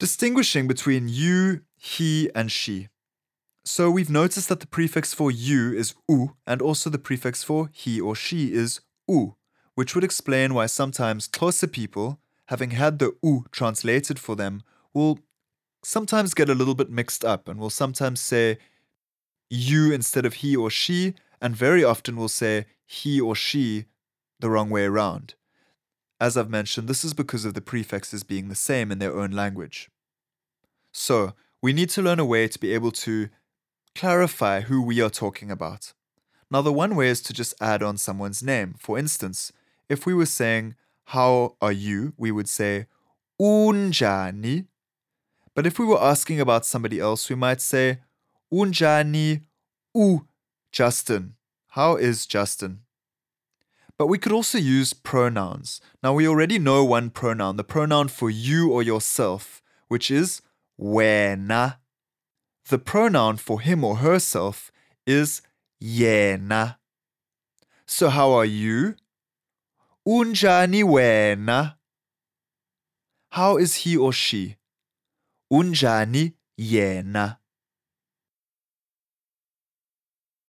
Distinguishing between you, he, and she. So we've noticed that the prefix for you is u, and also the prefix for he or she is u, which would explain why sometimes Xhosa people, having had the u translated for them, will sometimes get a little bit mixed up and will sometimes say you instead of he or she, and very often will say he or she the wrong way around. As I've mentioned, this is because of the prefixes being the same in their own language. So, we need to learn a way to be able to clarify who we are talking about. Now, the one way is to just add on someone's name. For instance, if we were saying, How are you? we would say, Unjani. But if we were asking about somebody else, we might say, Unjani U Justin. How is Justin? But we could also use pronouns. Now, we already know one pronoun, the pronoun for you or yourself, which is wena. The pronoun for him or herself is yena. So, how are you? Unjani wena. How is he or she? Unjani yena.